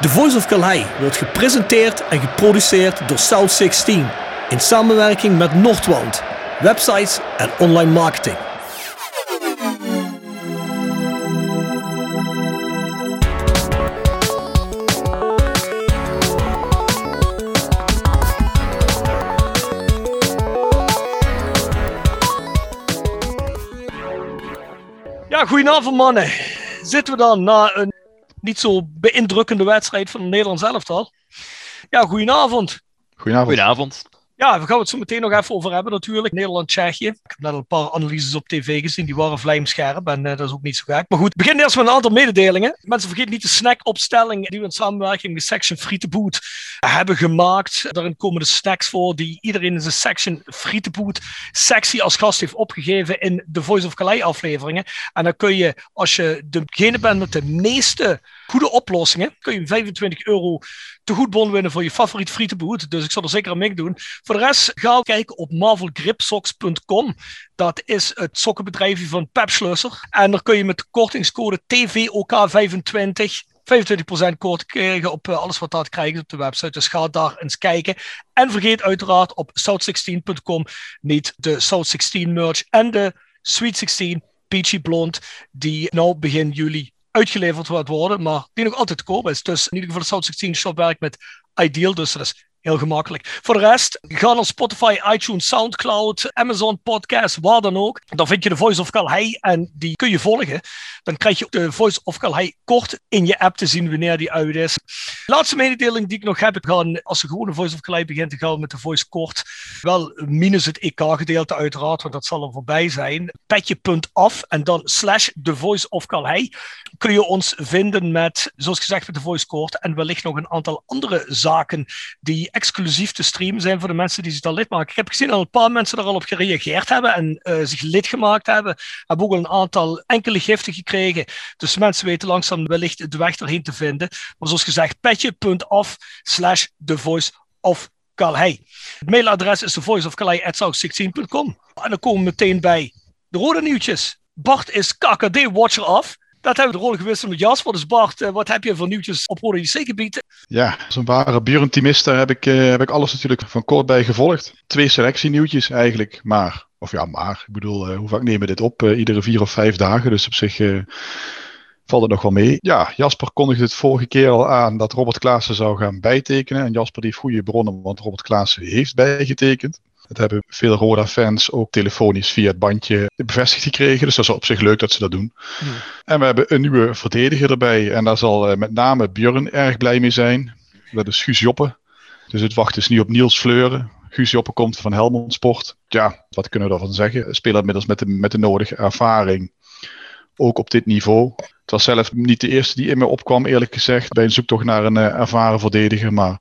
The Voice of Calais wordt gepresenteerd en geproduceerd door South 16 in samenwerking met Noordwand, websites en online marketing. Ja, goedenavond mannen. Zitten we dan na een niet zo beïndrukkende wedstrijd van het Nederlands elftal? Ja, goedenavond. Goedenavond. Goedenavond. Ja, we gaan het zo meteen nog even over hebben natuurlijk. Nederland-Tsjechië. Ik heb net een paar analyses op tv gezien, die waren vlijmscherp en uh, dat is ook niet zo gek. Maar goed, beginnen eerst met een aantal mededelingen. Mensen vergeten niet de snackopstelling die we in samenwerking met Section Frietenboot hebben gemaakt. Daarin komen de snacks voor die iedereen in zijn Section Frietenboot sectie als gast heeft opgegeven in de Voice of Calais afleveringen. En dan kun je, als je degene bent met de meeste goede oplossingen, kun je 25 euro te goed bon winnen voor je favoriet frietenboot. Dus ik zal er zeker aan meedoen. Voor de rest, ga kijken op marvelgripsocks.com. Dat is het sokkenbedrijfje van Pep Schlusser. En daar kun je met de kortingscode TVOK25 25% korting krijgen op alles wat dat krijgt op de website. Dus ga daar eens kijken. En vergeet uiteraard op south16.com niet de South 16 merch en de Sweet 16 Peachy Blonde, die nou begin juli uitgeleverd wordt worden, maar die nog altijd te koop is. Dus in ieder geval de South 16 shop werkt met Ideal, dus dat is heel gemakkelijk. Voor de rest, ga naar Spotify, iTunes, Soundcloud, Amazon Podcast, waar dan ook. Dan vind je de Voice of Calais en die kun je volgen. Dan krijg je de Voice of Calais kort in je app te zien wanneer die uit is. Laatste mededeling die ik nog heb, ik ga als de Voice of Calais begint te gaan met de Voice kort, wel minus het EK-gedeelte uiteraard, want dat zal er voorbij zijn. Petje.af en dan slash de Voice of Calais kun je ons vinden met, zoals gezegd, met de Voice kort en wellicht nog een aantal andere zaken die exclusief te streamen zijn voor de mensen die zich daar lid maken. Ik heb gezien dat een paar mensen er al op gereageerd hebben en uh, zich lid gemaakt hebben. Hebben ook al een aantal enkele giften gekregen. Dus mensen weten langzaam wellicht de weg erheen te vinden. Maar zoals gezegd, petje.af slash the voice of Calais. Het mailadres is thevoiceofcalais.south16.com. En dan komen we meteen bij de rode nieuwtjes. Bart is KKD-watcher af. Dat hebben we de rol gewisseld met Jasper. Dus Bart, wat heb je voor nieuwtjes op Rode JC-gebied? Ja, als een ware heb ik, uh, heb ik alles natuurlijk van kort bij gevolgd. Twee selectienieuwtjes eigenlijk, maar... Of ja, maar. Ik bedoel, uh, hoe vaak nemen we dit op? Iedere vier of vijf dagen. Dus op zich valt het nog wel mee. Ja, Jasper kondigde het vorige keer al aan dat Robert Klaassen zou gaan bijtekenen. En Jasper heeft goede bronnen, want Robert Klaassen heeft bijgetekend. Dat hebben veel Roda-fans ook telefonisch via het bandje bevestigd gekregen. Dus dat is op zich leuk dat ze dat doen. Ja. En we hebben een nieuwe verdediger erbij. En daar zal uh, met name Björn erg blij mee zijn. Dat is Guus Joppe. Dus het wacht is niet op Niels Fleuren. Guus Joppe komt van Helmond Sport. Ja, wat kunnen we daarvan zeggen? Speler inmiddels met de, met de nodige ervaring. Ook op dit niveau. Het was zelf niet de eerste die in me opkwam, eerlijk gezegd. Bij een zoektocht naar een uh, ervaren verdediger. Maar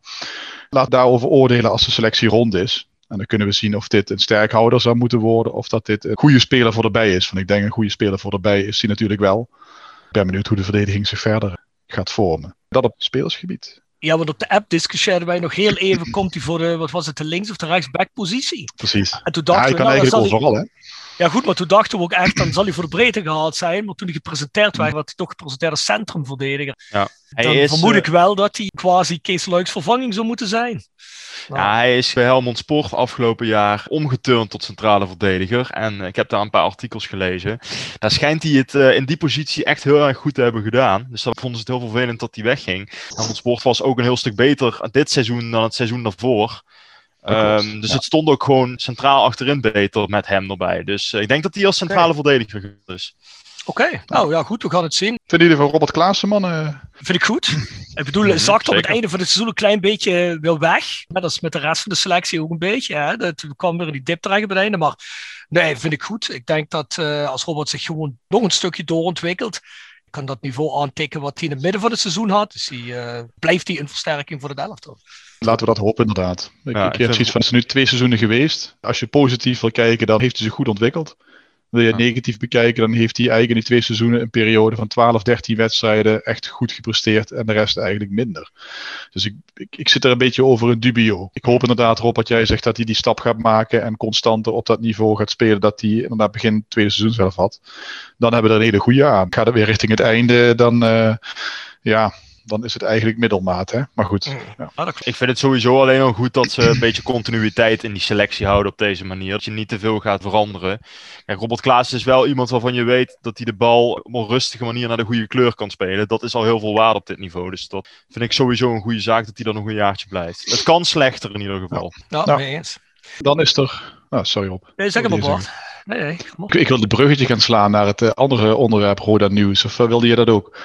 laat daarover oordelen als de selectie rond is. En dan kunnen we zien of dit een sterkhouder zou moeten worden. Of dat dit een goede speler voor erbij is. Want ik denk een goede speler voor erbij is die natuurlijk wel. Ik ben benieuwd hoe de verdediging zich verder gaat vormen. Dat op spelersgebied. Ja, want op de app discussieerden wij nog heel even. komt hij voor de, wat was het, de links- of de rechtsback-positie? Precies. En toen dachten ja, we, kan nou, eigenlijk overal, hè? Ja, goed, maar toen dachten we ook echt, dan zal hij voor de breedte gehaald zijn. Maar toen hij gepresenteerd werd, werd hij toch gepresenteerd als centrumverdediger. Ja. Hij dan is, vermoed ik wel dat hij quasi Kees Luiks vervanging zou moeten zijn. Nou. Ja, hij is bij Helmond Sport afgelopen jaar omgeturnd tot centrale verdediger. En ik heb daar een paar artikels gelezen. Daar schijnt hij het uh, in die positie echt heel erg goed te hebben gedaan. Dus dan vonden ze het heel vervelend dat hij wegging. Helmond Sport was ook een heel stuk beter dit seizoen dan het seizoen daarvoor. Um, dus ja. het stond ook gewoon centraal achterin beter met hem erbij. Dus uh, ik denk dat hij als centrale okay. verdediger is. Oké, okay. nou ja, goed, we gaan het zien. Vinden jullie van Robert Klaassen, man? Uh... Vind ik goed. Ik bedoel, mm, zakt op het einde van het seizoen een klein beetje wel weg. Maar dat is met de rest van de selectie ook een beetje. Hè? Dat kwam weer in die dip terecht bij het einde. Maar nee, vind ik goed. Ik denk dat uh, als Robert zich gewoon nog een stukje doorontwikkelt, kan dat niveau aantikken wat hij in het midden van het seizoen had. Dus hij, uh, blijft hij een versterking voor de elftal. Laten we dat hopen, inderdaad. Ik, ja, ik heb zoiets van, het is nu twee seizoenen geweest. Als je positief wil kijken, dan heeft hij zich goed ontwikkeld. Wil je negatief bekijken, dan heeft hij eigenlijk in die twee seizoenen een periode van 12, 13 wedstrijden echt goed gepresteerd en de rest eigenlijk minder. Dus ik, ik, ik zit er een beetje over een dubio. Ik hoop inderdaad, Rob, wat jij zegt, dat hij die stap gaat maken en constanter op dat niveau gaat spelen dat hij inderdaad begin tweede seizoen zelf had. Dan hebben we er een hele goede aan. Gaat het weer richting het einde, dan uh, ja, dan is het eigenlijk middelmaat. Hè? Maar goed. Mm. Ja. Klopt. Ik vind het sowieso alleen al goed dat ze een beetje continuïteit in die selectie houden op deze manier. Dat je niet te veel gaat veranderen. Kijk, Robert Klaas is wel iemand waarvan je weet dat hij de bal op een rustige manier naar de goede kleur kan spelen. Dat is al heel veel waarde op dit niveau. Dus dat vind ik sowieso een goede zaak dat hij dan nog een jaartje blijft. Het kan slechter in ieder geval. Ja, Nou. mee eens. Dan is er. Nou, sorry Rob. Nee, zeg Wil je Bart. Nee, nee. Ik, ik wil de bruggetje gaan slaan naar het eh, andere onderwerp Roda Nieuws. Of eh, wilde je dat ook?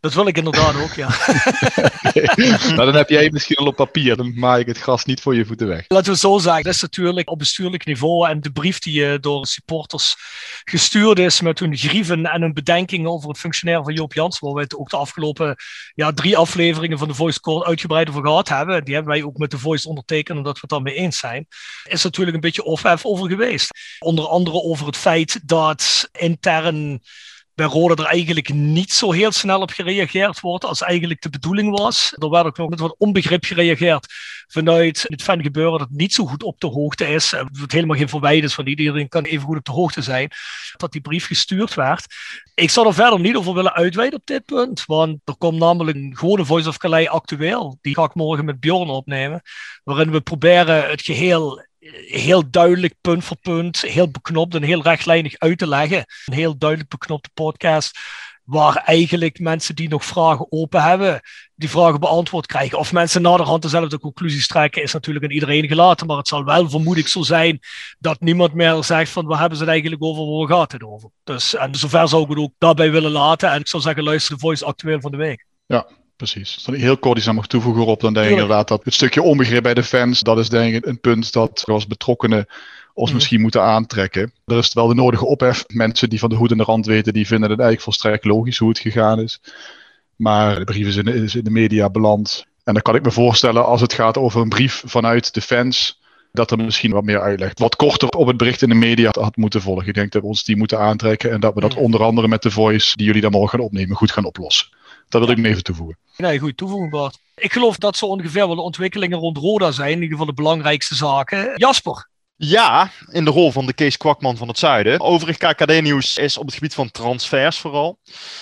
Dat wil ik inderdaad ook, ja. nou, dan heb jij misschien al op papier. Dan maak ik het gras niet voor je voeten weg. Laten we het zo zeggen, dat is natuurlijk op bestuurlijk niveau en de brief die eh, door supporters gestuurd is met hun grieven en hun bedenkingen over het functioneren van Joop Jans, waar we het ook de afgelopen ja, drie afleveringen van de Voice Call uitgebreid over gehad hebben. Die hebben wij ook met de Voice ondertekend, omdat we het daarmee eens zijn. Is natuurlijk een beetje ophef over geweest. Onder andere over het feit dat intern bij Roda er eigenlijk niet zo heel snel op gereageerd wordt als eigenlijk de bedoeling was. Er werd ook nog met wat onbegrip gereageerd vanuit het fangebeuren dat niet zo goed op de hoogte is. Het helemaal geen verwijt is van iedereen kan even goed op de hoogte zijn dat die brief gestuurd werd. Ik zou er verder niet over willen uitweiden op dit punt, want er komt namelijk een gewone Voice of Calais actueel. Die ga ik morgen met Bjorn opnemen, waarin we proberen het geheel heel duidelijk punt voor punt, heel beknopt en heel rechtlijnig uit te leggen. Een heel duidelijk beknopte podcast waar eigenlijk mensen die nog vragen open hebben, die vragen beantwoord krijgen. Of mensen naderhand dezelfde conclusies trekken, is natuurlijk aan iedereen gelaten. Maar het zal wel vermoedelijk zo zijn dat niemand meer zegt van waar hebben ze het eigenlijk over, waar gaat het over. Dus en zover zou ik het ook daarbij willen laten. En ik zou zeggen, luister de voice actueel van de week. Precies. Als ik heel kort iets aan mag toevoegen op, dan denk ik inderdaad dat het stukje onbegrip bij de fans, dat is denk ik een punt dat we als betrokkenen ons Mhm. misschien moeten aantrekken. Er is wel de nodige ophef. Mensen die van de hoed en de rand weten, die vinden het eigenlijk volstrekt logisch hoe het gegaan is. Maar de brief is in de, is in de media beland. En dan kan ik me voorstellen, als het gaat over een brief vanuit de fans, dat er misschien wat meer uitleg, wat korter op het bericht in de media had moeten volgen. Ik denk dat we ons die moeten aantrekken en dat we dat Mhm. onder andere met de voice, die jullie dan morgen gaan opnemen, goed gaan oplossen. Dat wil ik me even toevoegen. Nee, goed, toevoeging Bart. Ik geloof dat zo ongeveer wel de ontwikkelingen rond Roda zijn. In ieder geval de belangrijkste zaken. Jasper. Ja, in de rol van de Kees Kwakman van het Zuiden. Overig KKD-nieuws is op het gebied van transfers vooral.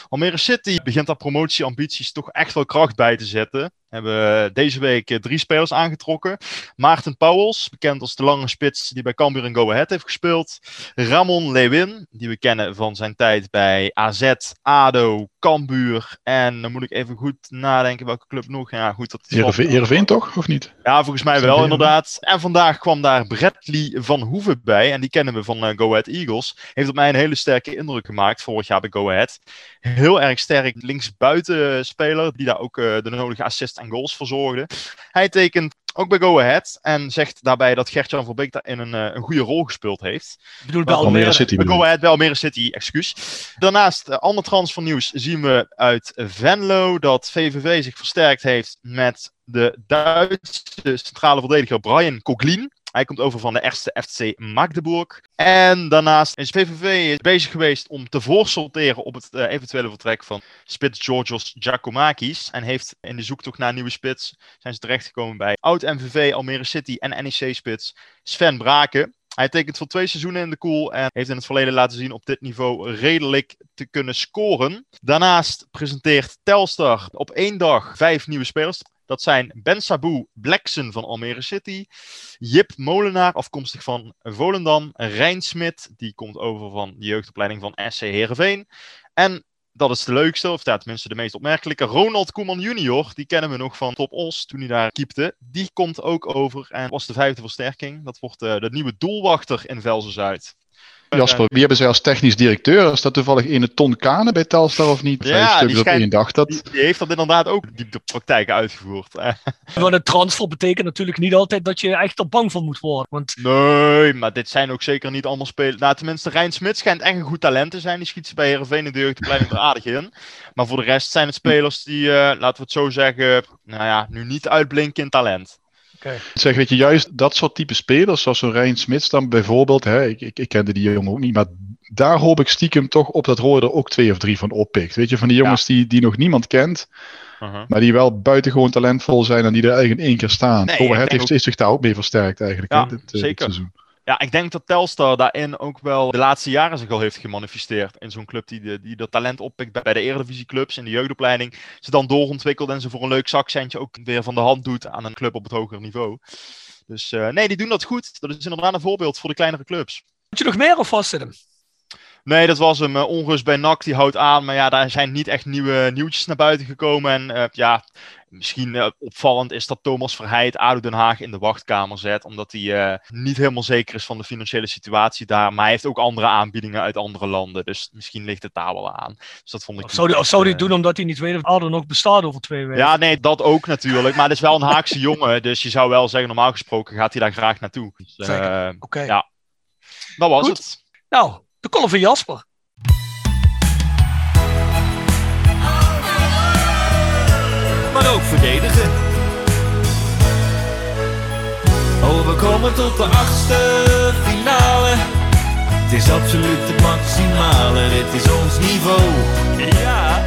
Almere City begint daar promotieambities toch echt wel kracht bij te zetten. We hebben deze week eh, drie spelers aangetrokken. Maarten Pauwels, bekend als de lange spits die bij Cambuur en Go Ahead heeft gespeeld. Ramon Lewin, die we kennen van zijn tijd bij AZ, ADO, Cambuur. En dan moet ik even goed nadenken welke club nog. Ja, goed, dat is Heerenveen, toch, of niet? ja, volgens mij wel, inderdaad. En vandaag kwam daar Bradley van Hoeven bij. En die kennen we van eh, Go Ahead Eagles. Heeft op mij een hele sterke indruk gemaakt vorig jaar bij Go Ahead. Heel erg sterk linksbuiten speler. Die daar ook eh, de nodige assist en goals voor zorgde. Hij tekent ook bij Go Ahead. En zegt daarbij dat Gertjan Verbeek daarin een, eh, een goede rol gespeeld heeft. Ik bedoel bij Almere Almere. City Bij Go. Ahead bij Almere City, excuus. Daarnaast, uh, ander transfernieuws zien we uit Venlo dat VVV zich versterkt heeft met de Duitse centrale verdediger Brian Koglin. Hij komt over van de eerste FC Magdeburg. En daarnaast is VVV bezig geweest om te voorsorteren op het eh, eventuele vertrek van spits Georgios Giacomakis. En heeft in de zoektocht naar nieuwe spits zijn ze terechtgekomen bij oud-MVV Almere City en NEC-spits Sven Braken. Hij tekent voor twee seizoenen in de koel en heeft in het verleden laten zien op dit niveau redelijk te kunnen scoren. Daarnaast presenteert Telstar op één dag vijf nieuwe spelers. Dat zijn Ben Sabu Blackson van Almere City, Jip Molenaar, afkomstig van Volendam, Rijn Smit, die komt over van de jeugdopleiding van SC Heerenveen. En dat is de leukste, of tenminste de meest opmerkelijke, Ronald Koeman junior. Die kennen we nog van Top Os toen hij daar keepte. Die komt ook over en was de vijfde versterking. Dat wordt eh, de nieuwe doelwachter in Velzen-Zuid. Jasper, wie hebben zij als technisch directeur? Is dat toevallig ene Ton Kane bij Telstar of niet? Ja, Vijf die stukjes op schijnt- één dag. Dat, Die, die heeft dat inderdaad ook diep de praktijk uitgevoerd. Want een transfer betekent natuurlijk niet altijd dat je echt er bang voor moet worden. Want Nee, maar dit zijn ook zeker niet allemaal spelers. Nou, tenminste, Rijn Smit schijnt echt een goed talent te zijn. Die schiet ze bij Heerenveen in de jeugdopleiding er aardig in. Maar voor de rest zijn het spelers die, eh, laten we het zo zeggen, nou ja, nu niet uitblinken in talent. Zeg, weet je, juist dat soort type spelers, zoals zo'n Rijn Smits dan bijvoorbeeld, hè, ik, ik, ik kende die jongen ook niet, maar daar hoop ik stiekem toch op dat Roy er ook twee of drie van oppikt. Weet je, van die jongens die, die nog niemand kent, Uh-huh. maar die wel buitengewoon talentvol zijn en die er eigenlijk in één keer staan. Nee, het heeft, zich daar ook mee versterkt eigenlijk, Ja, hè, dit, eh, dit zeker. seizoen. Ja, ik denk dat Telstar daarin ook wel de laatste jaren zich al heeft gemanifesteerd. In zo'n club die, de, die dat talent oppikt bij de eredivisieclubs in de jeugdopleiding. Ze dan doorontwikkelt en ze voor een leuk zakcentje ook weer van de hand doet aan een club op het hogere niveau. Dus uh, nee, die doen dat goed. Dat is inderdaad een voorbeeld voor de kleinere clubs. Moet je nog meer of vastzitten? Nee, dat was hem. Uh, onrust bij NAC, die houdt aan. Maar ja, daar zijn niet echt nieuwe nieuwtjes naar buiten gekomen. En uh, ja, misschien uh, opvallend is dat Thomas Verheid ADO Den Haag in de wachtkamer zet. Omdat hij niet helemaal zeker is van de financiële situatie daar. Maar hij heeft ook andere aanbiedingen uit andere landen. Dus misschien ligt het daar wel aan. Dus dat vond ik of zou, hij, zou hij doen omdat hij niet weet of ADO nog bestaat over twee weken? Ja, nee, dat ook natuurlijk. Maar het is wel een Haagse jongen. Dus je zou wel zeggen, normaal gesproken gaat hij daar graag naartoe. Dus, Oké. Okay. Ja, dat was Goed. het. Nou, de column van Jasper. Ook verdedigen. Oh, we komen tot de achtste finale. Het is absoluut het maximale, dit is ons niveau. Ja.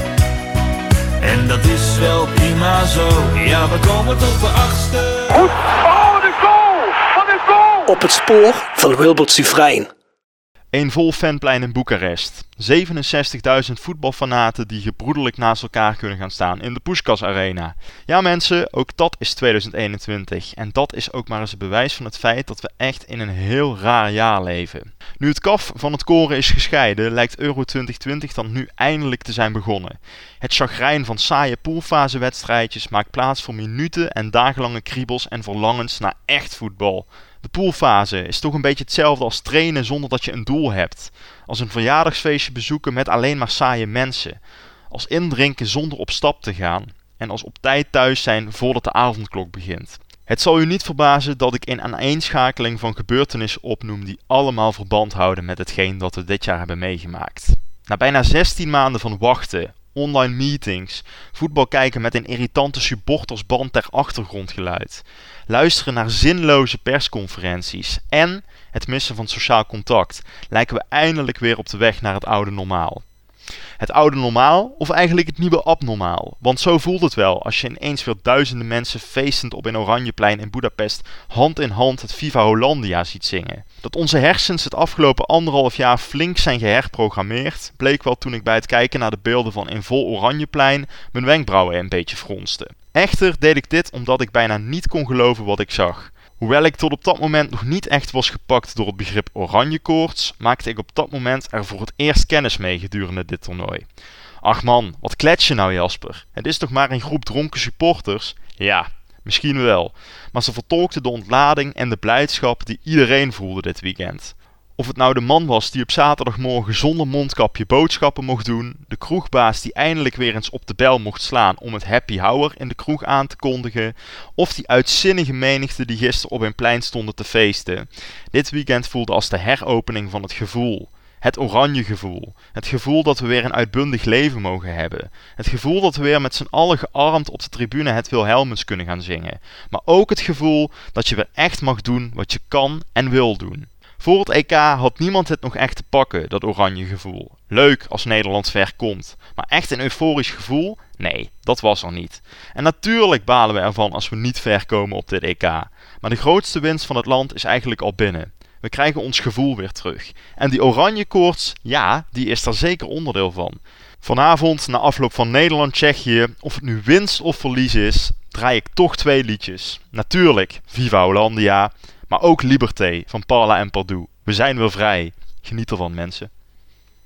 En dat is wel prima zo. Ja, we komen tot de achtste. Goed. Oh, de goal! Wat een goal! Op het spoor van Wilbert Sufrein. Een vol fanplein in Boekarest. 67.000 voetbalfanaten die gebroedelijk naast elkaar kunnen gaan staan in de Puskas Arena. Ja mensen, ook dat is 2021. En dat is ook maar eens een bewijs van het feit dat we echt in een heel raar jaar leven. Nu het kaf van het koren is gescheiden, lijkt Euro 2020 dan nu eindelijk te zijn begonnen. Het chagrijn van saaie poolfasewedstrijdjes maakt plaats voor minuten en dagenlange kriebels en verlangens naar echt voetbal. De poolfase is toch een beetje hetzelfde als trainen zonder dat je een doel hebt. Als een verjaardagsfeestje bezoeken met alleen maar saaie mensen. Als indrinken zonder op stap te gaan. En als op tijd thuis zijn voordat de avondklok begint. Het zal u niet verbazen dat ik in aaneenschakeling van gebeurtenissen opnoem die allemaal verband houden met hetgeen dat we dit jaar hebben meegemaakt. Na bijna 16 maanden van wachten, online meetings, voetbal kijken met een irritante supportersband ter achtergrondgeluid, luisteren naar zinloze persconferenties en het missen van sociaal contact, lijken we eindelijk weer op de weg naar het oude normaal. Het oude normaal of eigenlijk het nieuwe abnormaal? Want zo voelt het wel als je ineens weer duizenden mensen feestend op een Oranjeplein in Budapest hand in hand het Viva Hollandia ziet zingen. Dat onze hersens het afgelopen anderhalf jaar flink zijn geherprogrammeerd, bleek wel toen ik bij het kijken naar de beelden van in vol Oranjeplein mijn wenkbrauwen een beetje fronste. Echter deed ik dit omdat ik bijna niet kon geloven wat ik zag. Hoewel ik tot op dat moment nog niet echt was gepakt door het begrip oranjekoorts, maakte ik op dat moment er voor het eerst kennis mee gedurende dit toernooi. Ach man, wat klets je nou Jasper? Het is toch maar een groep dronken supporters? Ja, misschien wel. Maar ze vertolkten de ontlading en de blijdschap die iedereen voelde dit weekend. Of het nou de man was die op zaterdagmorgen zonder mondkapje boodschappen mocht doen, de kroegbaas die eindelijk weer eens op de bel mocht slaan om het happy hour in de kroeg aan te kondigen, of die uitzinnige menigte die gisteren op een plein stonden te feesten. Dit weekend voelde als de heropening van het gevoel. Het oranje gevoel. Het gevoel dat we weer een uitbundig leven mogen hebben. Het gevoel dat we weer met z'n allen gearmd op de tribune het Wilhelmus kunnen gaan zingen. Maar ook het gevoel dat je weer echt mag doen wat je kan en wil doen. Voor het EK had niemand het nog echt te pakken, dat oranje gevoel. Leuk als Nederland ver komt, maar echt een euforisch gevoel? Nee, dat was er niet. En natuurlijk balen we ervan als we niet ver komen op dit EK. Maar de grootste winst van het land is eigenlijk al binnen. We krijgen ons gevoel weer terug. En die oranje koorts, ja, die is daar zeker onderdeel van. Vanavond, na afloop van Nederland-Tsjechië, of het nu winst of verlies is, draai ik toch twee liedjes. Natuurlijk, Viva Hollandia, maar ook Liberté van Parla en Pardoux. We zijn weer vrij. Geniet ervan, mensen.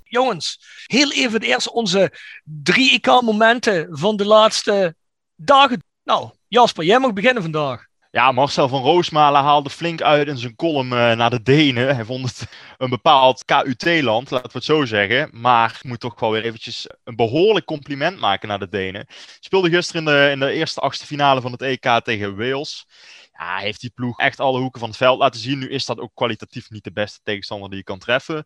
Jongens, heel even eerst onze drie IK-momenten van de laatste dagen. Nou, Jasper, jij mag beginnen vandaag. Ja, Marcel van Roosmalen haalde flink uit in zijn column uh, naar de Denen. Hij vond het een bepaald KUT-land, laten we het zo zeggen. Maar ik moet toch wel weer eventjes een behoorlijk compliment maken naar de Denen. Speelde gisteren in de, in de eerste achtste finale van het EK tegen Wales ja, heeft die ploeg echt alle hoeken van het veld laten zien. Nu is dat ook kwalitatief niet de beste tegenstander die je kan treffen.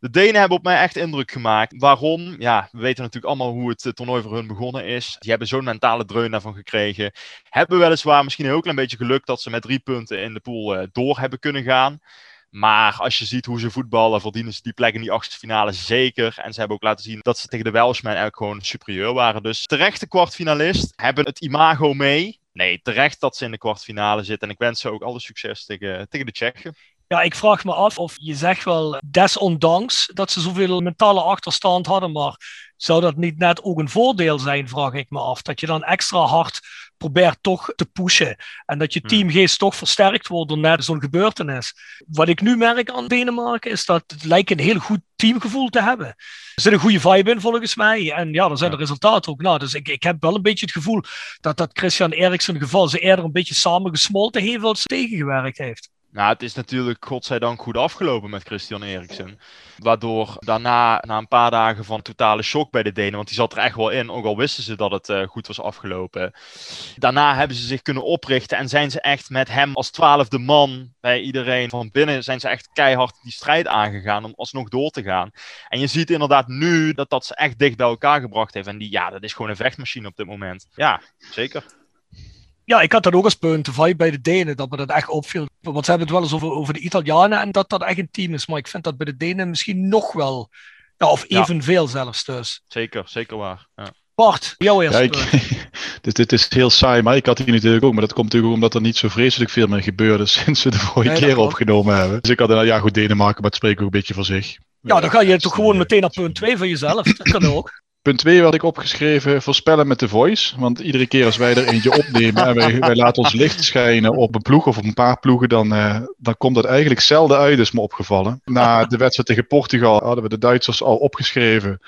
De Denen hebben op mij echt indruk gemaakt. Waarom? Ja, we weten natuurlijk allemaal hoe het toernooi voor hun begonnen is. Die hebben zo'n mentale dreun daarvan gekregen. Hebben weliswaar misschien een heel klein beetje geluk dat ze met drie punten in de pool uh, door hebben kunnen gaan. Maar als je ziet hoe ze voetballen, verdienen ze die plek in die achtste finale zeker. En ze hebben ook laten zien dat ze tegen de Welshmen eigenlijk gewoon superieur waren. Dus terechte kwartfinalist, hebben het imago mee nee, terecht dat ze in de kwartfinale zitten. En ik wens ze ook alle succes tegen, tegen de Tsjechen. Ja, ik vraag me af of je zegt wel desondanks dat ze zoveel mentale achterstand hadden, maar zou dat niet net ook een voordeel zijn, vraag ik me af. Dat je dan extra hard probeert toch te pushen. En dat je Hmm. teamgeest toch versterkt wordt door net zo'n gebeurtenis. Wat ik nu merk aan Denemarken is dat het lijkt een heel goed teamgevoel te hebben. Er zit een goede vibe in volgens mij. En ja, dan zijn de resultaten ook. Nou, dus ik, ik heb wel een beetje het gevoel dat dat Christian Eriksen geval ze eerder een beetje samengesmolten heeft als tegengewerkt heeft. Nou, het is natuurlijk godzijdank goed afgelopen met Christian Eriksen. Waardoor daarna, na een paar dagen van totale shock bij de Denen, want die zat er echt wel in, ook al wisten ze dat het eh, goed was afgelopen. Daarna hebben ze zich kunnen oprichten en zijn ze echt met hem als twaalfde man bij iedereen van binnen, zijn ze echt keihard die strijd aangegaan om alsnog door te gaan. En je ziet inderdaad nu dat dat ze echt dicht bij elkaar gebracht heeft. En die, ja, dat is gewoon een vechtmachine op dit moment. Ja, zeker. Ja, ik had dat ook als punt, de vibe bij de Denen, dat me dat echt opviel. Want ze hebben het wel eens over, over de Italianen en dat dat echt een team is. Maar ik vind dat bij de Denen misschien nog wel, ja, of Ja. evenveel zelfs dus. Zeker, zeker waar. Ja. Bart, jouw eerste Ja, ik, dit, dit is heel saai, maar ik had hier natuurlijk ook. Maar dat komt natuurlijk omdat er niet zo vreselijk veel meer gebeurde sinds we de vorige Nee, keer klopt. opgenomen hebben. Dus ik had, ja goed, Denemarken, maar het spreekt ook een beetje voor zich. Ja, dan ga je het toch gewoon meteen naar punt 2 van jezelf. Dat kan ook. Punt 2 had ik opgeschreven, voorspellen met de voice. Want iedere keer als wij er eentje opnemen en wij, wij laten ons licht schijnen op een ploeg of op een paar ploegen, dan, eh, dan komt dat eigenlijk zelden uit, is me opgevallen. Na de wedstrijd tegen Portugal hadden we de Duitsers al opgeschreven.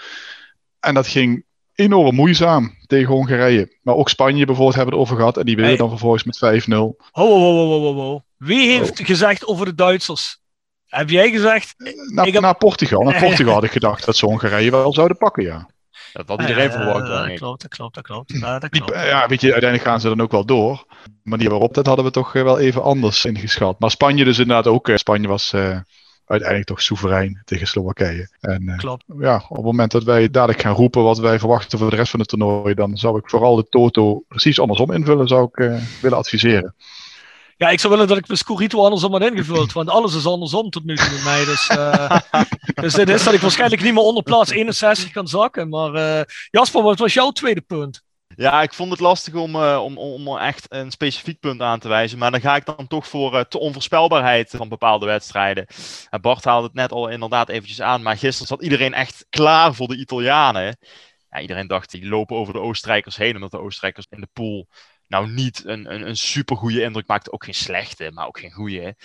En dat ging enorm moeizaam tegen Hongarije. Maar ook Spanje bijvoorbeeld hebben we het over gehad. En die winnen Hey. dan vervolgens met 5-0. Ho, ho, ho, ho, ho. Wie heeft gezegd over de Duitsers? Heb jij gezegd? Na, Ik heb- na Portugal. Na Portugal had ik gedacht dat ze Hongarije wel zouden pakken, ja. Dat had iedereen verwacht, dat denk ik. klopt, dat klopt, dat klopt. Ja, dat klopt. ja, weet je, uiteindelijk gaan ze dan ook wel door. De manier waarop, dat hadden we toch eh, wel even anders ingeschat. Maar Spanje dus inderdaad ook. eh, Spanje was eh, uiteindelijk toch soeverein tegen Slowakije. En eh, Klopt. ja, op het moment dat wij dadelijk gaan roepen wat wij verwachten voor de rest van het toernooi, dan zou ik vooral de Toto precies andersom invullen, zou ik eh, willen adviseren. Ja, ik zou willen dat ik mijn Scorito andersom had ingevuld, want alles is andersom tot nu toe met mij. Dus, eh, dus dit is dat ik waarschijnlijk niet meer onder plaats 61 kan zakken. Maar eh, Jasper, wat was jouw tweede punt? Ja, ik vond het lastig om, eh, om, om echt een specifiek punt aan te wijzen. Maar dan ga ik dan toch voor de onvoorspelbaarheid van bepaalde wedstrijden. En Bart haalde het net al inderdaad eventjes aan. Maar gisteren zat iedereen echt klaar voor de Italianen. Ja, iedereen dacht, die lopen over de Oostenrijkers heen. Omdat de Oostenrijkers in de pool nou niet een, een, een supergoeie indruk maakten. Ook geen slechte, maar ook geen goede.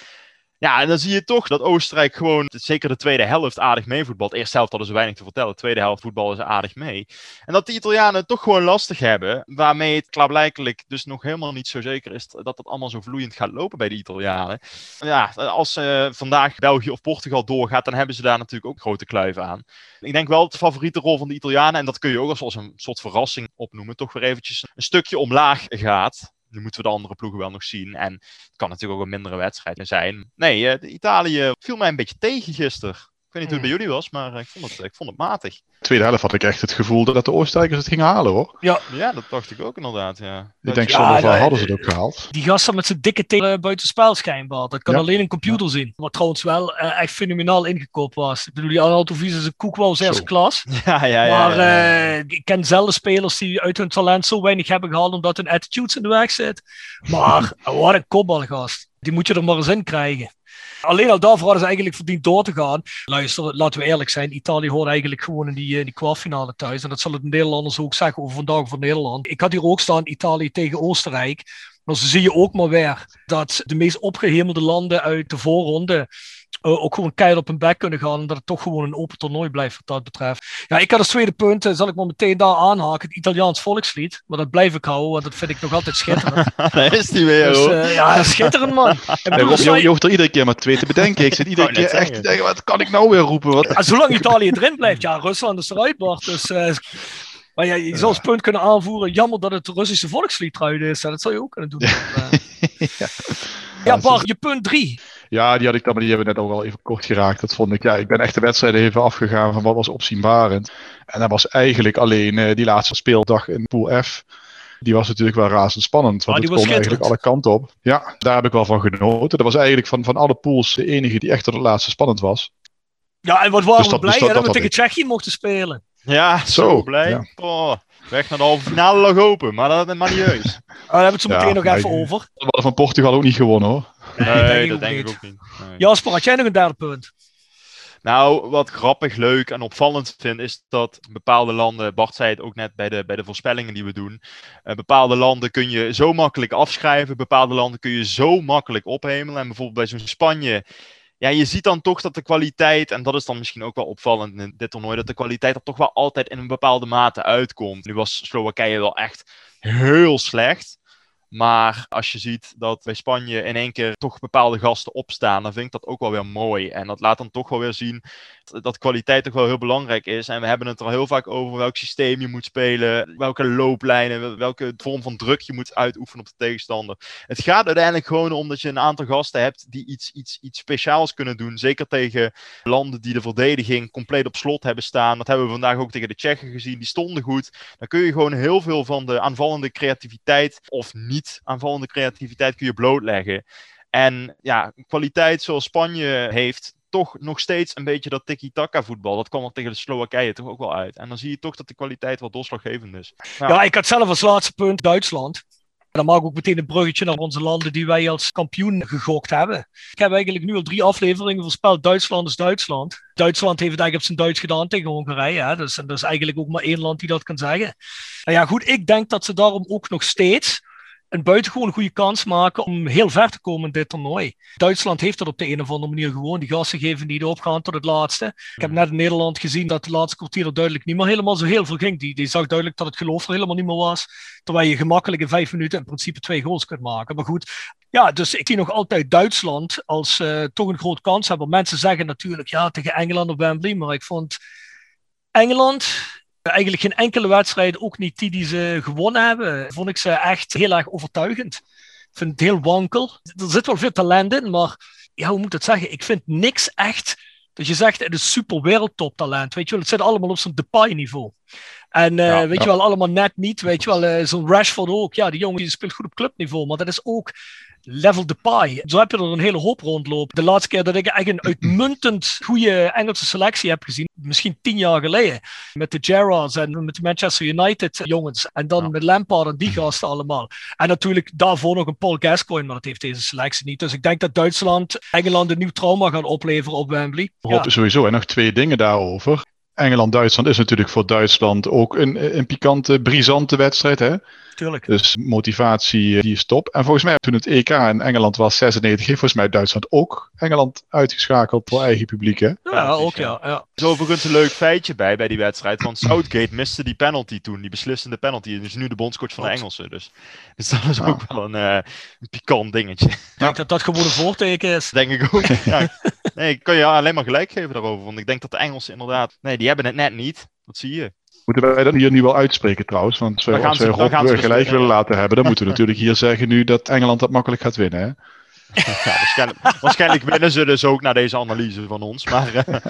Ja, en dan zie je toch dat Oostenrijk gewoon, zeker de tweede helft, aardig meevoetbalt. Eerste helft hadden ze weinig te vertellen. De tweede helft voetballen ze aardig mee. En dat de Italianen het toch gewoon lastig hebben. Waarmee het klaarblijkelijk dus nog helemaal niet zo zeker is dat het allemaal zo vloeiend gaat lopen bij de Italianen. Ja, als eh, vandaag België of Portugal doorgaat, dan hebben ze daar natuurlijk ook grote kluiven aan. Ik denk wel dat de favoriete rol van de Italianen, en dat kun je ook als, als een soort verrassing opnoemen, toch weer eventjes een stukje omlaag gaat. Nu moeten we de andere ploegen wel nog zien. En het kan natuurlijk ook een mindere wedstrijd zijn. Nee, eh, Italië viel mij een beetje tegen gisteren. Ik weet niet hoe het bij jullie was, maar eh, ik vond het, ik vond het matig. tweede helft had ik echt het gevoel dat de Oostenrijkers het gingen halen hoor. Ja, dat dacht ik ook inderdaad, ja. Ik denk Ja, zonder nou, hadden ze het ook gehaald. Die gasten met zijn dikke tenen buiten spel schijnbaar. Dat kan Ja. alleen een computer zien. Wat trouwens wel eh, echt fenomenaal ingekoopt was. Ik bedoel, die Arnautovic is een koek wel eerste klas. Ja, ja, ja. Maar ja, ja. eh, ik ken zelden spelers die uit hun talent zo weinig hebben gehaald omdat hun attitudes in de weg zit. Maar wat een kopbalgast. Die moet je er maar eens in krijgen. Alleen al daarvoor hadden ze eigenlijk verdiend door te gaan. Luister, laten we eerlijk zijn. Italië hoort eigenlijk gewoon in die, eh, die kwartfinale thuis. En dat zal het de Nederlanders ook zeggen over vandaag voor Nederland. Ik had hier ook staan Italië tegen Oostenrijk. Maar zo zie je ook maar weer dat de meest opgehemelde landen uit de voorronde ook gewoon keihard op hun bek kunnen gaan. En dat het toch gewoon een open toernooi blijft wat dat betreft. Ja, ik had als tweede punt, eh, zal ik maar meteen daar aanhaken, het Italiaans volkslied. Maar dat blijf ik houden, want dat vind ik nog altijd schitterend. Daar is die weer, dus, hoor. eh, ja, schitterend man. Bedoel, Rob, je, hoeft er iedere keer maar twee te bedenken. Ik zit iedere keer echt te denken, wat kan ik nou weer roepen? Wat? Ah, zolang Italië erin blijft, ja, Rusland is eruit, Bart. Dus, eh, maar ja, je zou als punt kunnen aanvoeren, jammer dat het de Russische volkslied eruit is. Dat zou je ook kunnen doen. Ja. ja, Bart, je punt drie. Ja, die had ik dan, maar die hebben we net ook al even kort geraakt. Dat vond ik, ja, ik ben echt de wedstrijden even afgegaan van wat was opzienbarend. En dat was eigenlijk alleen eh, die laatste speeldag in Pool F. Die was natuurlijk wel razend spannend, want Ah, die het kon eigenlijk alle kanten op. Ja, daar heb ik wel van genoten. Dat was eigenlijk van, van alle pools de enige die echt tot het laatste spannend was. Ja, en wat waren Dus we dat- blij dus dat- dat we tegen Tsjechië mochten spelen. Ja, zo, Zo, blij. ja. Oh, weg naar de halve finale lag open, maar dat is maar niet heus. Ah, daar hebben we het zo Ja, meteen nog even over. We hadden van Portugal ook niet gewonnen hoor. Nee, dat denk ik ook niet. Nee. Jasper, had jij nog een derde punt? Nou, wat grappig, leuk en opvallend vind, is dat bepaalde landen, Bart zei het ook net bij de, bij de voorspellingen die we doen, eh, bepaalde landen kun je zo makkelijk afschrijven, bepaalde landen kun je zo makkelijk ophemelen. En bijvoorbeeld bij zo'n Spanje, ja, je ziet dan toch dat de kwaliteit, en dat is dan misschien ook wel opvallend in dit toernooi, dat de kwaliteit er toch wel altijd in een bepaalde mate uitkomt. Nu was Slowakije wel echt heel slecht. Maar als je ziet dat bij Spanje in één keer toch bepaalde gasten opstaan, dan vind ik dat ook wel weer mooi. En dat laat dan toch wel weer zien dat kwaliteit toch wel heel belangrijk is. En we hebben het er al heel vaak over welk systeem je moet spelen, welke looplijnen, welke vorm van druk je moet uitoefenen op de tegenstander. Het gaat uiteindelijk gewoon om dat je een aantal gasten hebt die iets, iets, iets speciaals kunnen doen. Zeker tegen landen die de verdediging compleet op slot hebben staan. Dat hebben we vandaag ook tegen de Tsjechen gezien. Die stonden goed. Dan kun je gewoon heel veel van de aanvallende creativiteit of niet aanvallende creativiteit kun je blootleggen. En ja, kwaliteit zoals Spanje heeft, toch nog steeds een beetje dat tiki-taka voetbal. Dat kwam er tegen de Slowakije toch ook wel uit. En dan zie je toch dat de kwaliteit wel doorslaggevend is. Ja, ik had zelf als laatste punt Duitsland. En dan maak ik ook meteen een bruggetje naar onze landen die wij als kampioen gegokt hebben. Ik heb eigenlijk nu al drie afleveringen voorspeld. Duitsland is Duitsland. Duitsland heeft eigenlijk op zijn Duits gedaan tegen Hongarije. Hè? Dus, er is eigenlijk ook maar één land die dat kan zeggen. Nou ja, goed, ik denk dat ze daarom ook nog steeds een buitengewoon goede kans maken om heel ver te komen in dit toernooi. Duitsland heeft dat op de een of andere manier gewoon. Die gasten geven niet opgaan tot het laatste. Ik heb net in Nederland gezien dat de laatste kwartier er duidelijk niet meer helemaal zo heel veel ging. Die, die zag duidelijk dat het geloof er helemaal niet meer was. Terwijl je gemakkelijk in vijf minuten in principe twee goals kunt maken. Maar goed, ja, dus ik zie nog altijd Duitsland als uh, toch een groot kans hebben. Mensen zeggen natuurlijk ja tegen Engeland op Wembley, maar ik vond Engeland Eigenlijk geen enkele wedstrijd, ook niet die die ze gewonnen hebben, vond ik ze echt heel erg overtuigend. Ik vind het heel wankel. Er zit wel veel talent in, maar ja, hoe moet ik het zeggen? Ik vind niks echt dat je zegt, het is super wereldtoptalent. Weet je wel, het zit allemaal op zo'n Depay-niveau. En uh, ja, weet ja. je wel, allemaal net niet. Weet je wel, uh, zo'n Rashford ook. Ja, die jongen die speelt goed op clubniveau. Maar dat is ook level de pie. Zo heb je er een hele hoop rondlopen. De laatste keer dat ik echt een uitmuntend goede Engelse selectie heb gezien, misschien tien jaar geleden, met de Gerrards en met de Manchester United jongens. En dan ja. met Lampard en die gasten allemaal. En natuurlijk daarvoor nog een Paul Gascoigne, maar dat heeft deze selectie niet. Dus ik denk dat Duitsland Engeland een nieuw trauma gaat opleveren op Wembley. Ja. Sowieso. En nog twee dingen daarover. Engeland-Duitsland is natuurlijk voor Duitsland ook een, een pikante, brisante wedstrijd. Hè? Tuurlijk. Dus motivatie die is top. En volgens mij toen het EK in Engeland was 96, heeft volgens mij Duitsland ook Engeland uitgeschakeld voor eigen publiek. Hè? Ja, ja ook ja. ja. Er is overigens een leuk feitje bij, bij die wedstrijd. Want Southgate miste die penalty toen, die beslissende penalty. En is nu de bondscoach van de Engelsen. Dus, dus dat is ook wel een, uh, een pikant dingetje. Ik denk dat dat gewoon een voorteken is. Denk ik ook. ja. Nee, ik kan je alleen maar gelijk geven daarover. Want ik denk dat de Engelsen inderdaad... Nee, die hebben het net niet. Dat zie je. Moeten wij dat hier nu wel uitspreken trouwens? Want als wij, als Rob gelijk willen laten hebben, dan moeten we natuurlijk hier zeggen nu dat Engeland dat makkelijk gaat winnen. Hè? Ja, waarschijnlijk, waarschijnlijk winnen ze dus ook naar deze analyse van ons. Maar, ja.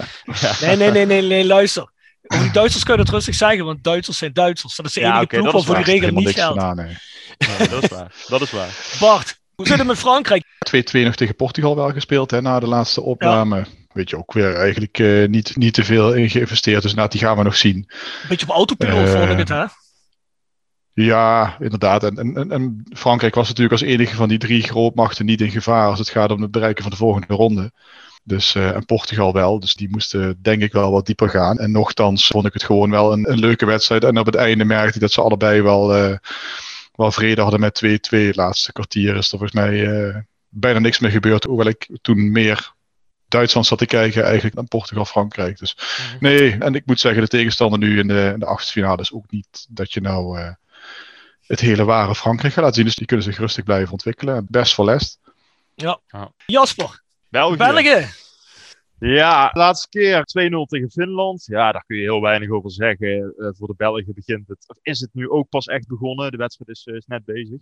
nee, nee, nee, nee, nee, luister. Over die Duitsers kun je het rustig zeggen, want Duitsers zijn Duitsers. Dat is de enige ja, okay, ploeg voor die regel niet geldt. Gedaan, nee. ja, dat is waar. Dat is waar. Bart, hoe zit het met Frankrijk? 2-2 nog tegen Portugal wel gespeeld hè, na de laatste opname. Ja weet je ook weer eigenlijk uh, niet, niet te veel in geïnvesteerd. Dus nou, die gaan we nog zien. Beetje op autopiloot vond ik het, hè? Ja, inderdaad. En, en, en Frankrijk was natuurlijk als enige van die drie grootmachten niet in gevaar als het gaat om het bereiken van de volgende ronde. Dus, uh, en Portugal wel. Dus die moesten denk ik wel wat dieper gaan. En nochtans vond ik het gewoon wel een, een leuke wedstrijd. En op het einde merkte ik dat ze allebei wel, uh, wel vrede hadden met 2-2. Het laatste kwartier is er volgens mij uh, bijna niks meer gebeurd. Hoewel ik toen meer Duitsland zat te kijken eigenlijk naar Portugal-Frankrijk. Dus mm-hmm. nee, en ik moet zeggen, de tegenstander nu in de, in de achtste finale is ook niet dat je nou uh, het hele ware Frankrijk gaat laten zien. Dus die kunnen zich rustig blijven ontwikkelen. Best voor les. Ja. ja. Jasper, België. België. Ja, laatste keer 2-0 tegen Finland. Ja, daar kun je heel weinig over zeggen. Uh, voor de Belgen begint het, of is het nu ook pas echt begonnen. De wedstrijd is, uh, is net bezig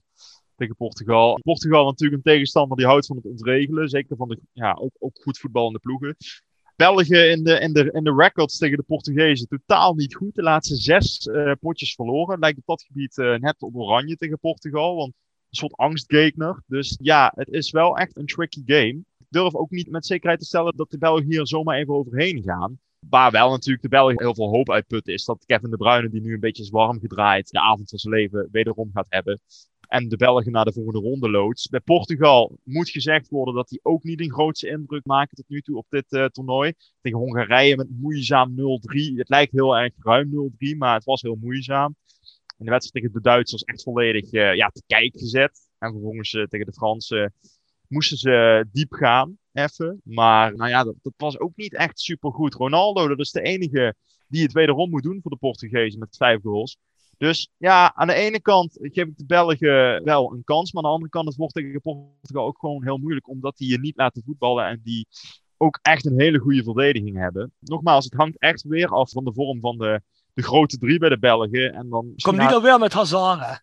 tegen Portugal. Portugal natuurlijk een tegenstander die houdt van het ontregelen. Zeker van de ja, ook, goed voetballende ploegen. België in de, in, de, in de records tegen de Portugezen totaal niet goed. De laatste zes uh, potjes verloren. Lijkt op dat gebied net op oranje tegen Portugal. Want een soort angstgekner. Dus ja, het is wel echt een tricky game. Durf ook niet met zekerheid te stellen dat de Belgen hier zomaar even overheen gaan. Waar wel natuurlijk de Belgen heel veel hoop uitputten is dat Kevin De Bruyne, die nu een beetje is warm gedraaid, de avond van zijn leven wederom gaat hebben. en de Belgen naar de volgende ronde loods. Bij Portugal moet gezegd worden dat die ook niet een grootste indruk maken tot nu toe op dit uh, toernooi. Tegen Hongarije met moeizaam 0-3. Het lijkt heel erg ruim 0-3, maar het was heel moeizaam. In de wedstrijd tegen de Duitsers echt volledig uh, ja, te kijk gezet. En vervolgens uh, tegen de Fransen moesten ze diep gaan, even. Maar nou ja, dat, dat was ook niet echt super goed. Ronaldo, dat is de enige die het wederom moet doen voor de Portugezen met vijf goals. Dus ja, aan de ene kant geef ik de Belgen wel een kans. Maar aan de andere kant, het wordt tegen Portugal ook gewoon heel moeilijk. Omdat die je niet laten voetballen en die ook echt een hele goede verdediging hebben. Nogmaals, het hangt echt weer af van de vorm van de, de grote drie bij de Belgen. En dan Kom niet alweer met Hazard, hè?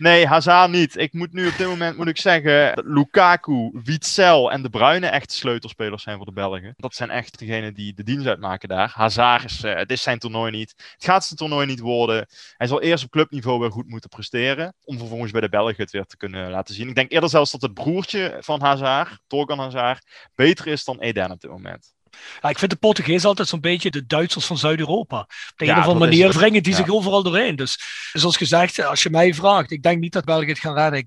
Nee, Hazard niet. Ik moet nu op dit moment moet ik zeggen Lukaku, Witzel en De Bruyne echt sleutelspelers zijn voor de Belgen. Dat zijn echt degenen die de dienst uitmaken daar. Hazard is, het is zijn toernooi niet. Het gaat zijn toernooi niet worden. Hij zal eerst op clubniveau weer goed moeten presteren. Om vervolgens bij de Belgen het weer te kunnen laten zien. Ik denk eerder zelfs dat het broertje van Hazard, Torgan Hazard, beter is dan Eden op dit moment. Ja, ik vind de Portugees altijd zo'n beetje de Duitsers van Zuid-Europa. Op de ja, een of andere manier wringen die ja. zich overal doorheen. Dus zoals gezegd, als je mij vraagt, ik denk niet dat België het gaan redden.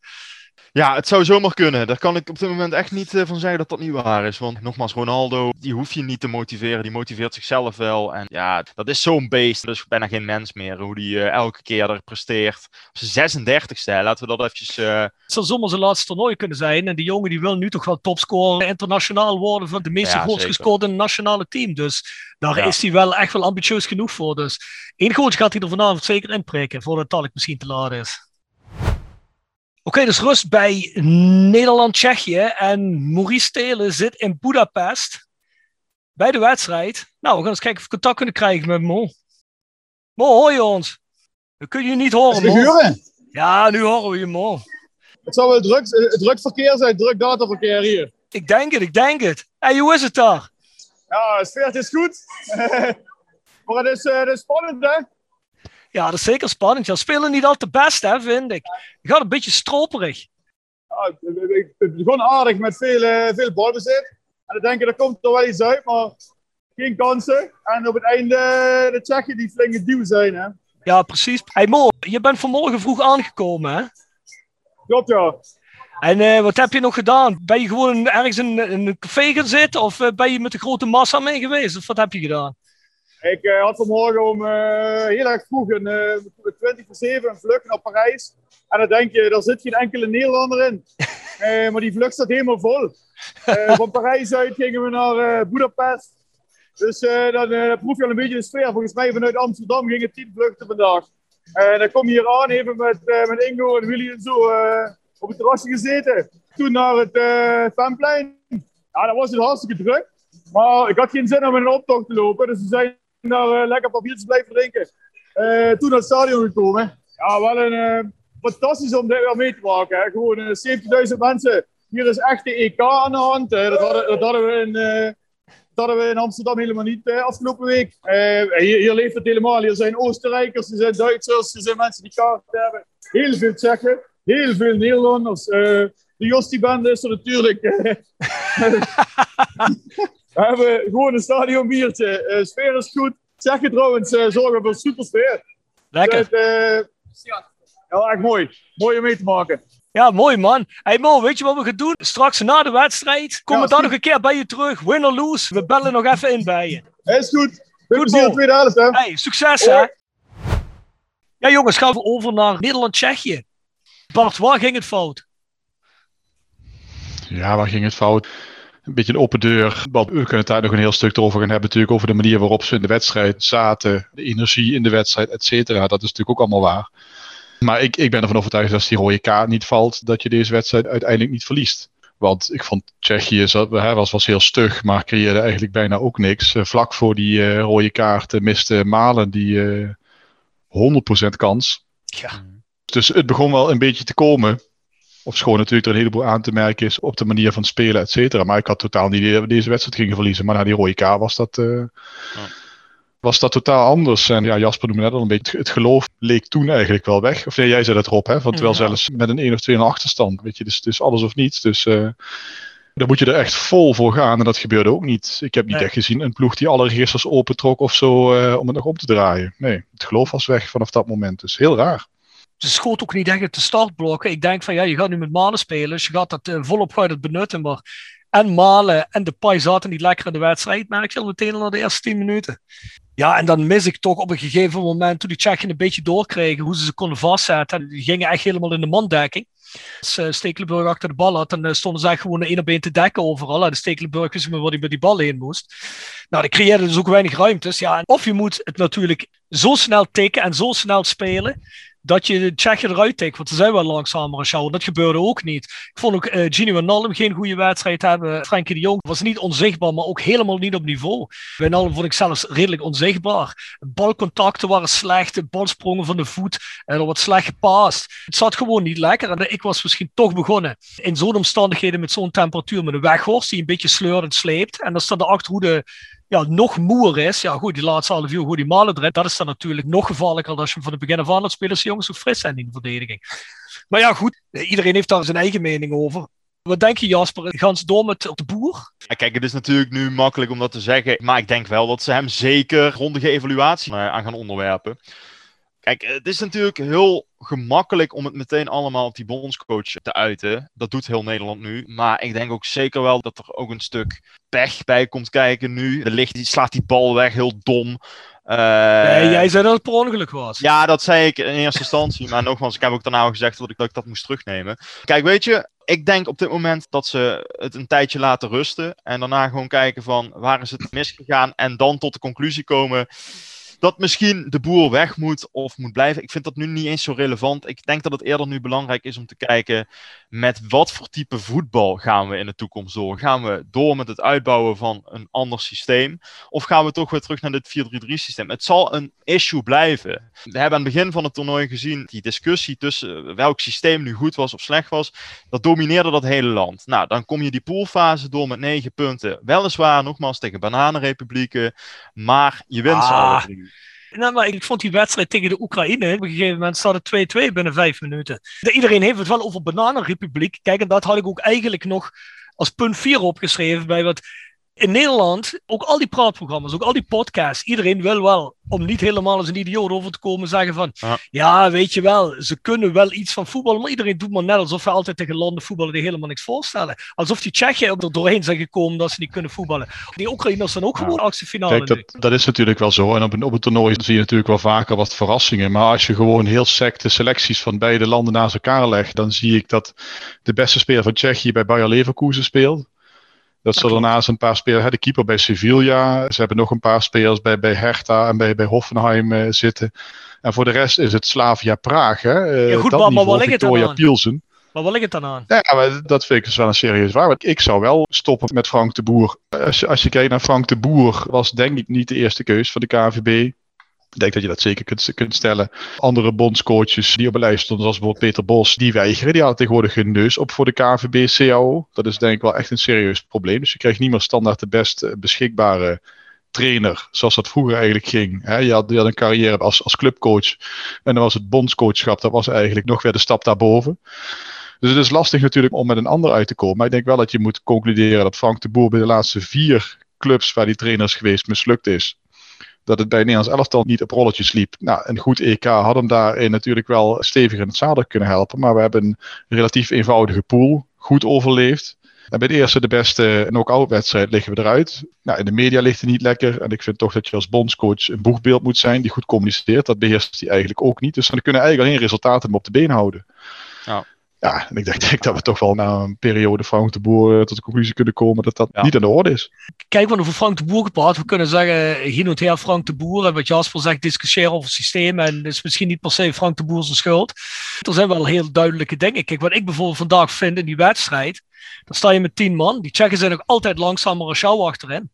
Ja, het zou zomaar kunnen. Daar kan ik op dit moment echt niet uh, van zeggen dat dat niet waar is. Want nogmaals, Ronaldo, die hoef je niet te motiveren. Die motiveert zichzelf wel. En ja, dat is zo'n beest. Dat is bijna geen mens meer. Hoe die uh, elke keer er presteert. Op zijn 36ste, laten we dat eventjes... Uh... Het zou zomaar zijn laatste toernooi kunnen zijn. En die jongen die wil nu toch wel topscorer internationaal worden. Van de meeste ja, goals gescoord in het nationale team. Dus daar ja. is hij wel echt wel ambitieus genoeg voor. Dus één goaltje gaat hij er vanavond zeker inprikken. Voordat het talk misschien te laat is. Oké, okay, dus rust bij Nederland-Tsjechië. En Maurice Stelen zit in Budapest bij de wedstrijd. Nou, we gaan eens kijken of we contact kunnen krijgen met Mo. Mo, hoor je ons? We kunnen je niet horen, Mo. Ja, nu horen we je, Mo. Het zou wel druk, druk verkeer zijn, druk dataverkeer hier. Ik denk het, ik denk het. Hey, hoe is het daar? Ja, de sfeer is goed. maar het is, uh, het is spannend, hè? Ja, dat is zeker spannend. Ja, spelen niet altijd best, hè, vind ik. Je gaat een beetje stroperig. Ja, het begon aardig met veel, uh, veel balbezit. En dan denk ik, er komt er wel iets uit, maar geen kansen. En op het einde de Tsjechen die flinke duw zijn, hè. Ja, precies. Hey Mo, je bent vanmorgen vroeg aangekomen, hè? Klopt, ja. En uh, wat heb je nog gedaan? Ben je gewoon ergens in, in een café gaan zitten? Of uh, ben je met de grote massa mee geweest? Of wat heb je gedaan? Ik uh, had vanmorgen om uh, heel erg vroeg een uh, 20 voor 7 een vlucht naar Parijs. En dan denk je, daar zit geen enkele Nederlander in. maar die vlucht staat helemaal vol. van Parijs uit gingen we naar Budapest. Dus dan proef je al een beetje de sfeer. Volgens mij vanuit Amsterdam gingen 10 vluchten vandaag. En dan kom je hier aan, even met, met Ingo en Willy en zo op het terrasje gezeten. Toen naar het fanplein. Ja, dat was het hartstikke druk. Maar ik had geen zin om in een optocht te lopen. Dus we zijn daar uh, lekker papiertjes blijven drinken. Uh, toen naar het stadion gekomen. Ja, wel een uh, fantastisch om dit weer mee te maken. Hè. Gewoon 70.000 mensen. Hier is echt de EK aan de hand. Dat hadden, dat, hadden, we in, dat hadden we in Amsterdam helemaal niet afgelopen week. Hier, hier, leeft het helemaal. Hier zijn Oostenrijkers, er zijn Duitsers, er zijn mensen die kaarten hebben. Heel veel Tsjechen, heel veel Nederlanders. de Jostie-band is er natuurlijk. We hebben gewoon een stadionbiertje. Uh, sfeer is goed. Zeg je trouwens, uh, zorgen voor super sfeer. Lekker. Dus, uh, ja, echt mooi. Mooi om mee te maken. Ja, mooi man. Hey Mo, weet je wat we gaan doen? Straks na de wedstrijd komen ja, we dan nog een keer bij je terug. Win or lose. We bellen nog even in bij je. Is goed. Goed de tweede helft, hè. Hey, succes hè. Ja jongens, gaan we over naar Nederland-Tsjechië. Bart, waar ging het fout? Ja, waar ging het fout? Een beetje een open deur. Want we kunnen het daar nog een heel stuk over gaan hebben, natuurlijk, over de manier waarop ze in de wedstrijd zaten, de energie in de wedstrijd, et cetera. Dat is natuurlijk ook allemaal waar. Maar ik, ik ben ervan overtuigd dat als die rode kaart niet valt, dat je deze wedstrijd uiteindelijk niet verliest. Want ik vond Tsjechië was, was heel stug, maar creëerde eigenlijk bijna ook niks. Eh, vlak voor die uh, rode kaart miste Malen die uh, eh, 100% kans. Ja. Dus het begon wel een beetje te komen. Of schoon natuurlijk er een heleboel aan te merken is op de manier van spelen, et cetera. Maar ik had totaal niet idee dat we deze wedstrijd gingen verliezen. Maar na die rode kaart was dat, uh, ja. was dat totaal anders. En ja, Jasper noemde net al een beetje, het geloof leek toen eigenlijk wel weg. Of nee, jij zei dat erop, hè? Van, terwijl ja. zelfs met een 1 of 2 achterstand, weet je, dus, dus alles of niets. Dus uh, dan moet je er echt vol voor gaan. En dat gebeurde ook niet. Ik heb niet nee. echt gezien een ploeg die alle registers opentrok of zo uh, om het nog op te draaien. Nee, het geloof was weg vanaf dat moment. Dus heel raar. Ze schoot ook niet echt uit de startblokken. Ik denk van ja, je gaat nu met Malen spelen. Dus je gaat dat uh, volop gaat het benutten. Maar en Malen en de Pai zaten niet lekker in de wedstrijd. Merk je al meteen al na de eerste 10 minuten. Ja, en dan mis ik toch op een gegeven moment, toen die Tsjechen een beetje doorkregen, hoe ze ze konden vastzetten. Die gingen echt helemaal in de mandekking. Als uh, Stekelenburg achter de bal had, dan uh, stonden ze echt gewoon één op één te dekken overal. De Stekelenburg wist maar waar hij met die bal heen moest. Nou, dat creëerde dus ook weinig ruimtes. Ja, of je moet het natuurlijk zo snel tikken en zo snel spelen dat je de Tsjechen eruit tikt. Want ze zijn wel langzamer jou. Dat gebeurde ook niet. Ik vond ook uh, Gino Wijnaldum geen goede wedstrijd hebben. Frenkie de Jong was niet onzichtbaar, maar ook helemaal niet op niveau. Wijnaldum vond ik zelfs redelijk onzichtbaar. Balcontacten waren slecht. De balsprongen van de voet. En er wat slecht gepast. Het zat gewoon niet lekker. En ik was misschien toch begonnen. In zo'n omstandigheden met zo'n temperatuur. Met een weghorst die een beetje sleurend sleept. En dan staat de achterhoede ja, nog moer is. Ja, goed, die laatste half uur, goed, die malen erin. Dat is dan natuurlijk nog gevaarlijker als je van het begin af aan laat spelen als jongens zo fris zijn in de verdediging. Maar ja, goed, iedereen heeft daar zijn eigen mening over. Wat denk je, Jasper? Gaan ze door met de boer? Kijk, het is natuurlijk nu makkelijk om dat te zeggen. Maar ik denk wel dat ze hem zeker grondige evaluatie eh, aan gaan onderwerpen. Kijk, het is natuurlijk heel gemakkelijk om het meteen allemaal op die bondscoach te uiten. Dat doet heel Nederland nu. Maar ik denk ook zeker wel dat er ook een stuk pech bij komt kijken nu. De licht die slaat die bal weg, heel dom. Uh, nee, jij zei dat het per ongeluk was. Ja, dat zei ik in eerste instantie. maar nogmaals, ik heb ook daarna al gezegd dat ik, dat ik dat moest terugnemen. Kijk, weet je, ik denk op dit moment dat ze het een tijdje laten rusten. En daarna gewoon kijken van waar is het misgegaan. En dan tot de conclusie komen dat misschien de boer weg moet of moet blijven. Ik vind dat nu niet eens zo relevant. Ik denk dat het eerder nu belangrijk is om te kijken met wat voor type voetbal gaan we in de toekomst door. Gaan we door met het uitbouwen van een ander systeem? Of gaan we toch weer terug naar dit 4-3-3 systeem? Het zal een issue blijven. We hebben aan het begin van het toernooi gezien die discussie tussen welk systeem nu goed was of slecht was. Dat domineerde dat hele land. Nou, dan kom je die poolfase door met negen punten. Weliswaar nogmaals tegen bananenrepublieken, maar je wint ze ah. alle drie. Nou, maar ik vond die wedstrijd tegen de Oekraïne, op een gegeven moment staat het 2-2 binnen vijf minuten. Iedereen heeft het wel over Bananenrepubliek. Kijk, en dat had ik ook eigenlijk nog als punt 4 opgeschreven bij wat in Nederland, ook al die praatprogramma's, ook al die podcasts, iedereen wil wel, om niet helemaal als een idioot over te komen, zeggen van, ja. weet je wel, ze kunnen wel iets van voetbal, maar iedereen doet maar net alsof we altijd tegen landen voetballen die helemaal niks voorstellen. Alsof die Tsjechen er doorheen zijn gekomen dat ze niet kunnen voetballen. Die Oekraïners zijn ook gewoon achtste finale. Kijk, dat, dat, is natuurlijk wel zo. En op een, op het toernooi zie je natuurlijk wel vaker wat verrassingen. Maar als je gewoon heel sec de selecties van beide landen naast elkaar legt, dan zie ik dat de beste speler van Tsjechië bij Bayer Leverkusen speelt. Dat ze daarnaast een paar spelers, de keeper bij Sevilla, ze hebben nog een paar spelers bij, bij Hertha en bij, bij Hoffenheim uh, zitten. En voor de rest is het Slavia Praag. Hè? Uh, ja, goed, dat maar, maar wat ligt het dan aan? Pielsen. Maar wat ligt het dan aan? Ja, maar dat vind ik dus wel een serieus waar. Ik zou wel stoppen met Frank de Boer. Als je, als je kijkt naar Frank de Boer, was denk ik niet de eerste keus van de KVB. Ik denk dat je dat zeker kunt, kunt stellen. Andere bondscoaches die op een lijst stonden, zoals bijvoorbeeld Peter Bos, die weigeren. Die hadden tegenwoordig hun neus op voor de KVB CAO. Dat is denk ik wel echt een serieus probleem. Dus je krijgt niet meer standaard de best beschikbare trainer, zoals dat vroeger eigenlijk ging. Je, had, je had een carrière als, als clubcoach en dan was het bondscoachschap, dat was eigenlijk nog weer de stap daarboven. Dus het is lastig natuurlijk om met een ander uit te komen. Maar ik denk wel dat je moet concluderen dat Frank de Boer bij de laatste vier clubs waar die trainer is geweest mislukt is dat het bij Nederlands elftal niet op rolletjes liep. Nou, een goed EK had hem daarin natuurlijk wel stevig in het zadel kunnen helpen. Maar we hebben een relatief eenvoudige pool, goed overleefd. En bij de eerste, de beste knock-out wedstrijd liggen we eruit. Nou, in de media ligt het niet lekker. En ik vind toch dat je als bondscoach een boegbeeld moet zijn die goed communiceert. Dat beheerst hij eigenlijk ook niet. Dus dan kunnen eigenlijk alleen resultaten op de been houden. Ja. Ja, en ik denk, denk, dat we toch wel na een periode Frank de Boer eh, tot de conclusie kunnen komen dat dat niet aan de orde is. Kijk, we over Frank de Boer gepraat. We kunnen zeggen, hier en her Frank de Boer. En wat Jasper zegt, discussiëren over het systeem. En het is misschien niet per se Frank de Boer zijn schuld. Er zijn wel heel duidelijke dingen. Kijk, wat ik bijvoorbeeld vandaag vind in die wedstrijd. Dan sta je met tien man. Die Tsjechen zijn ook altijd langzamer als jou achterin.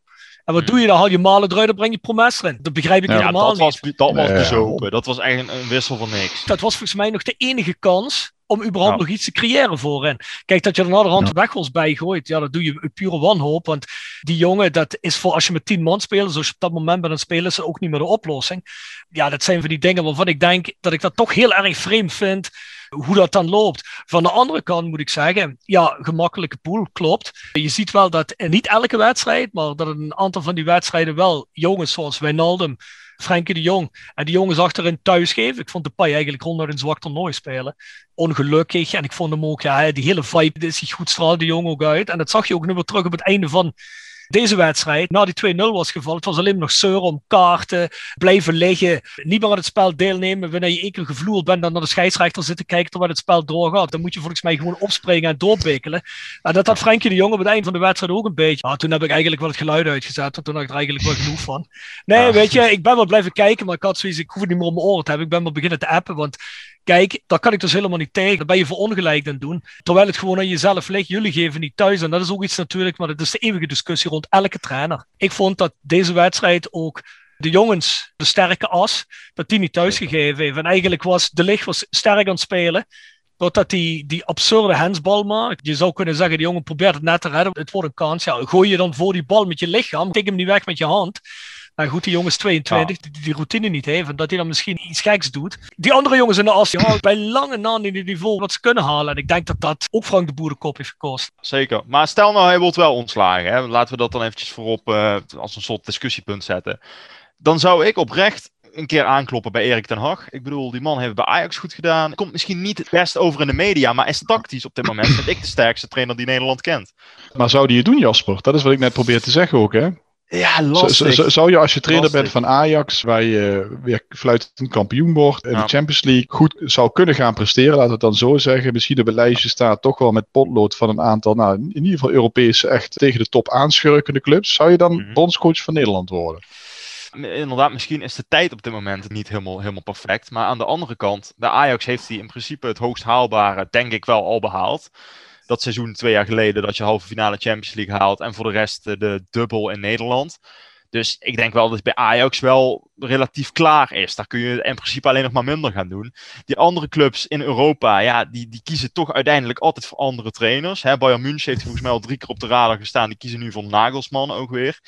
En wat hmm. doe je dan? Haal je malen eruit, dan breng je Promes erin. Dat begrijp ik ja, helemaal dat niet. Was, dat was bezopen. Dat was eigenlijk een wissel van niks. Dat was volgens mij nog de enige kans om überhaupt nog iets te creëren voor hen. Kijk, dat je er naderhand ja. weg was bijgooit, ja, dat doe je pure wanhoop. Want die jongen, dat is voor als je met tien man speelt, zoals je op dat moment bent, dan spelen ze ook niet meer de oplossing. Ja, dat zijn van die dingen waarvan ik denk dat ik dat toch heel erg vreemd vind hoe dat dan loopt. Van de andere kant moet ik zeggen, ja, gemakkelijke pool, klopt. Je ziet wel dat niet elke wedstrijd, maar dat een aantal van die wedstrijden wel jongens zoals Wijnaldum Frenkie de Jong. En die jongens achterin thuisgeven. Ik vond de Pai eigenlijk ronduit een zwak toernooi spelen. Ongelukkig. En ik vond hem ook, ja, die hele vibe is zich goed straalde de Jong ook uit. En dat zag je ook nu weer terug op het einde van deze wedstrijd, na die 2-0 was gevallen, het was alleen nog zeuren om kaarten, blijven liggen, niet meer aan het spel deelnemen. Wanneer je één keer gevloerd bent, dan naar de scheidsrechter zitten kijken terwijl het spel doorgaat. Dan moet je volgens mij gewoon opspringen en doorbikkelen. En dat had Frenkie de Jong op het eind van de wedstrijd ook een beetje. Ja, toen heb ik eigenlijk wel het geluid uitgezet, en toen had ik er eigenlijk wel genoeg van. Nee, weet je, ik ben wel blijven kijken, maar ik had zoiets, ik hoef het niet meer om mijn oren te hebben. Ik ben wel beginnen te appen, want Kijk, daar kan ik dus helemaal niet tegen. Dan ben je voor ongelijk aan doen. Terwijl het gewoon aan jezelf ligt. Jullie geven niet thuis. En dat is ook iets natuurlijk, maar dat is de eeuwige discussie rond elke trainer. Ik vond dat deze wedstrijd ook de jongens, de sterke as, dat die niet thuis gegeven heeft. En eigenlijk was de licht was sterk aan het spelen. Totdat die, die absurde handsbal maakt. Je zou kunnen zeggen, die jongen probeert het net te redden. Het wordt een kans. Gooi je dan voor die bal met je lichaam. Tik hem niet weg met je hand. Goed, die jongens 22, die, die routine niet heeft. En dat hij dan misschien iets geks doet. Die andere jongens in de as, die houden bij lange na niet het niveau wat ze kunnen halen. En ik denk dat dat ook Frank de Boer de kop heeft gekost. Zeker. Maar stel nou, hij wordt wel ontslagen. Hè? Laten we dat dan eventjes voorop uh, als een soort discussiepunt zetten. Dan zou ik oprecht een keer aankloppen bij Erik ten Hag. Ik bedoel, die man heeft bij Ajax goed gedaan. Komt misschien niet het best over in de media, maar is tactisch op dit moment, vind ik, de sterkste trainer die Nederland kent. Maar zou die het doen, Jasper? Dat is wat ik net probeer te zeggen ook, hè? Ja, lastig. Zou je als je trainer bent van Ajax, waar je weer fluitend kampioen wordt en ja. de Champions League goed zou kunnen gaan presteren, laten we het dan zo zeggen. Misschien op het lijstje staat toch wel met potlood van een aantal, nou in ieder geval Europese echt tegen de top aanschurkende clubs. Zou je dan mm -hmm. bondscoach van Nederland worden? Inderdaad, misschien is de tijd op dit moment niet helemaal, helemaal perfect. Maar aan de andere kant, de Ajax heeft hij in principe het hoogst haalbare, denk ik wel, al behaald dat seizoen twee jaar geleden dat je halve finale Champions League haalt en voor de rest de dubbel in Nederland. Dus ik denk wel dat het bij Ajax wel relatief klaar is. Daar kun je in principe alleen nog maar minder gaan doen. Die andere clubs in Europa, ja, die, die kiezen toch uiteindelijk altijd voor andere trainers. Hè, Bayern München heeft volgens mij al drie keer op de radar gestaan. Die kiezen nu voor Nagelsman ook weer.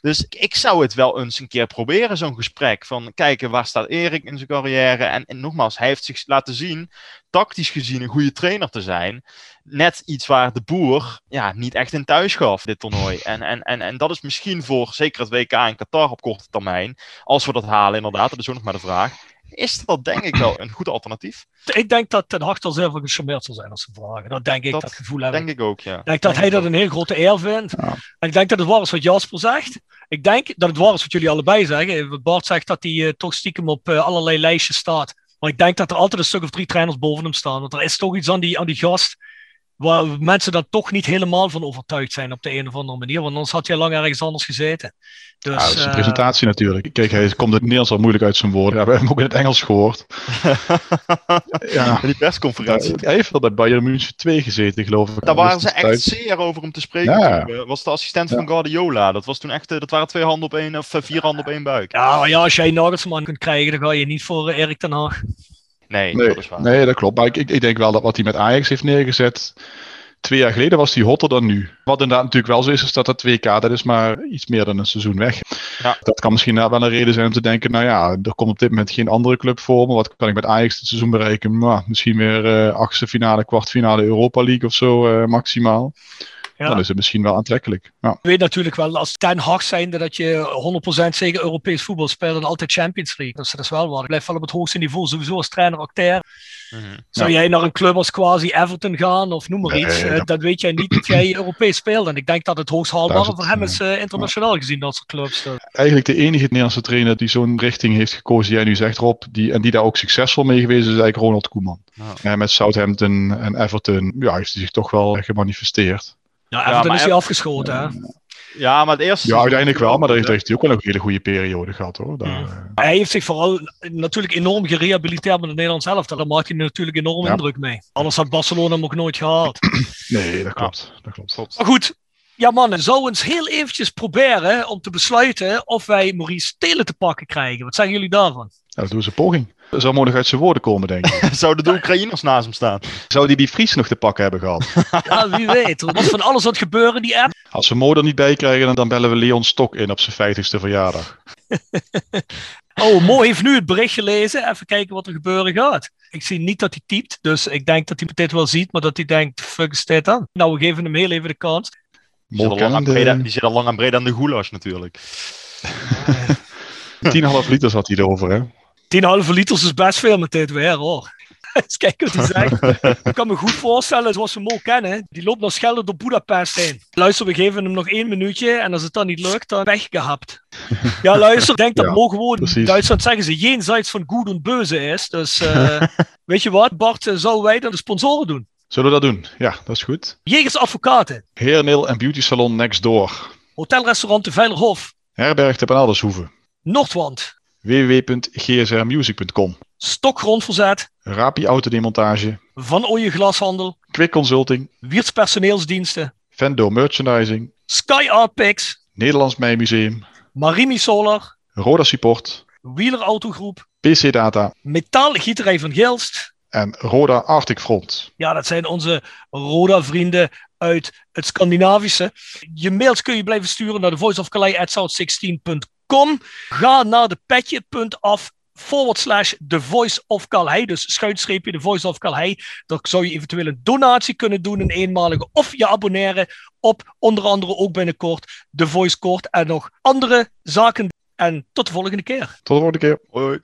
Dus ik zou het wel eens een keer proberen, zo'n gesprek. Van kijken, waar staat Erik in zijn carrière? En nogmaals, hij heeft zich laten zien, tactisch gezien, een goede trainer te zijn net iets waar de boer ja, niet echt in thuis gaf, dit toernooi. En, en, en, en dat is misschien voor zeker het WK in Qatar op korte termijn, als we dat halen inderdaad, dat is ook nog maar de vraag, is dat denk ik wel een goed alternatief. Ik denk dat Ten Hag al zelf gecharmeerd zal zijn als ze vragen. Dat denk ik, dat, dat gevoel heb denk ik. ook, ja. Ik denk dat hij dat een heel grote eer vindt. Ja. En ik denk dat het waar is wat Jasper zegt. Ik denk dat het waar is wat jullie allebei zeggen. Bart zegt dat hij uh, toch stiekem op uh, allerlei lijstjes staat. Maar ik denk dat er altijd een stuk of drie trainers boven hem staan. Want er is toch iets aan die, aan die gast waar mensen dan toch niet helemaal van overtuigd zijn op de een of andere manier. Want anders had jij lang ergens anders gezeten. Dus, ja, dat is een presentatie natuurlijk. Kijk, hij komt het Nederlands al moeilijk uit zijn woorden. Ja, we hebben hem ook in het Engels gehoord. ja. Die persconferentie. hij heeft wel bij Bayern München 2 gezeten, geloof ik. Daar waren ze echt zeer over hem te spreken. Ja. was de assistent van Guardiola. Dat, was toen echt, dat waren twee handen op één, of vier handen op één buik. Ja, maar ja, als jij Nagelsman kunt krijgen, dan ga je niet voor Erik ten Haag. Nee, nee, dat is waar. Nee, dat klopt. Maar ik, ik, ik denk wel dat wat hij met Ajax heeft neergezet. Twee jaar geleden was hij hotter dan nu. Wat inderdaad natuurlijk wel zo is, is dat dat WK, dat is maar iets meer dan een seizoen weg. Ja. Dat kan misschien wel een reden zijn om te denken, nou ja, er komt op dit moment geen andere club voor me. Wat kan ik met Ajax dit seizoen bereiken? Nou, misschien weer uh, achtste finale, kwartfinale Europa League of zo uh, maximaal. Ja. Dan is het misschien wel aantrekkelijk. Ja. Je weet natuurlijk wel, als Ten Hag zijnde dat je 100% zeker Europees voetbal speelt en altijd Champions League. Dus dat is wel waar. Ik blijf wel op het hoogste niveau, sowieso als trainer, acteur. Mm -hmm. Zou ja. jij naar een club als quasi Everton gaan of noem maar nee, iets, uh, dan weet jij niet dat jij Europees speelt. En ik denk dat het hoogst haalbare voor hem is uh, internationaal ja. gezien, dat soort clubs. Eigenlijk de enige Nederlandse trainer die zo'n richting heeft gekozen, jij nu zegt Rob, die, en die daar ook succesvol mee geweest is, is eigenlijk Ronald Koeman. Ja. met Southampton en Everton ja, heeft hij zich toch wel gemanifesteerd. Ja, Everton is hij afgeschoten, hè? Ja, maar het eerste. Ja, uiteindelijk wel, maar daar heeft, heeft hij ook wel een hele goede periode gehad hoor. Daar, ja. Hij heeft zich vooral natuurlijk enorm gerehabiliteerd met het Nederlands elftal. Daar maakt hij natuurlijk enorm ja. indruk mee. Anders had Barcelona hem ook nooit gehaald. nee, dat klopt. Dat klopt. Maar goed, ja mannen, zou eens heel eventjes proberen om te besluiten of wij Maurice Telen te pakken krijgen. Wat zeggen jullie daarvan? Ja, dat doen ze poging. Dat zou nog uit zijn woorden komen, denk ik. Zouden de Oekraïners naast hem staan? Zou die die Fries nog te pakken hebben gehad? ja, wie weet. Wat van alles wat gebeuren, die app. Als we Mo er niet bij krijgen, dan bellen we Leon Stok in op zijn 50ste verjaardag. oh, Mo heeft nu het bericht gelezen. Even kijken wat er gebeuren gaat. Ik zie niet dat hij typt, dus ik denk dat hij dit wel ziet, maar dat hij denkt, fuck is dit dan? Nou, we geven hem heel even de kans. Die zit, al lang die zit al lang aan de goulash natuurlijk. 10,5 liter zat hij erover, hè? 10,5 liters is best veel met dit weer hoor. Eens kijken wat hij zegt. Ik kan me goed voorstellen, zoals we hem ook kennen, die loopt naar Schelde door Budapest heen. Luister, we geven hem nog één minuutje en als het dan niet lukt, dan weggehapt. Ja, luister, denk dat Ja, gewoon, in. Duitsland zeggen ze, jenseits van goed en beuze is. Dus eh, weet je wat, Bart, eh, zouden wij dan de sponsoren doen? Zullen we dat doen? Ja, dat is goed. Jegers Advocaten, Hairnail en Beauty Salon Next Door. Hotelrestaurant De Veilerhof, Herberg te Penaldershoeve. Noordwand, www.gsrmusic.com. Stokgrondverzet, Rapi Autodemontage. Van Ooyen Glashandel, Quick Consulting. Wiertz Personeelsdiensten, Vendo Merchandising. Sky Art Picks, Nederlands Mijmuseum. Marimi Solar, Roda Support. Wieler Autogroep, PC Data. Metaalgieterij van Gilst. En Roda Arctic Front. Ja, dat zijn onze Roda-vrienden uit het Scandinavische. Je mails kun je blijven sturen naar de voiceofcalais.south16.com. Ga naar de petje.af forward slash the voice of Calais. Dus schuinstreepje de voice of Calais. Daar zou je eventueel een donatie kunnen doen, een eenmalige. Of je abonneren op onder andere ook binnenkort de Voice Court en nog andere zaken. En tot de volgende keer. Tot de volgende keer. Hoi.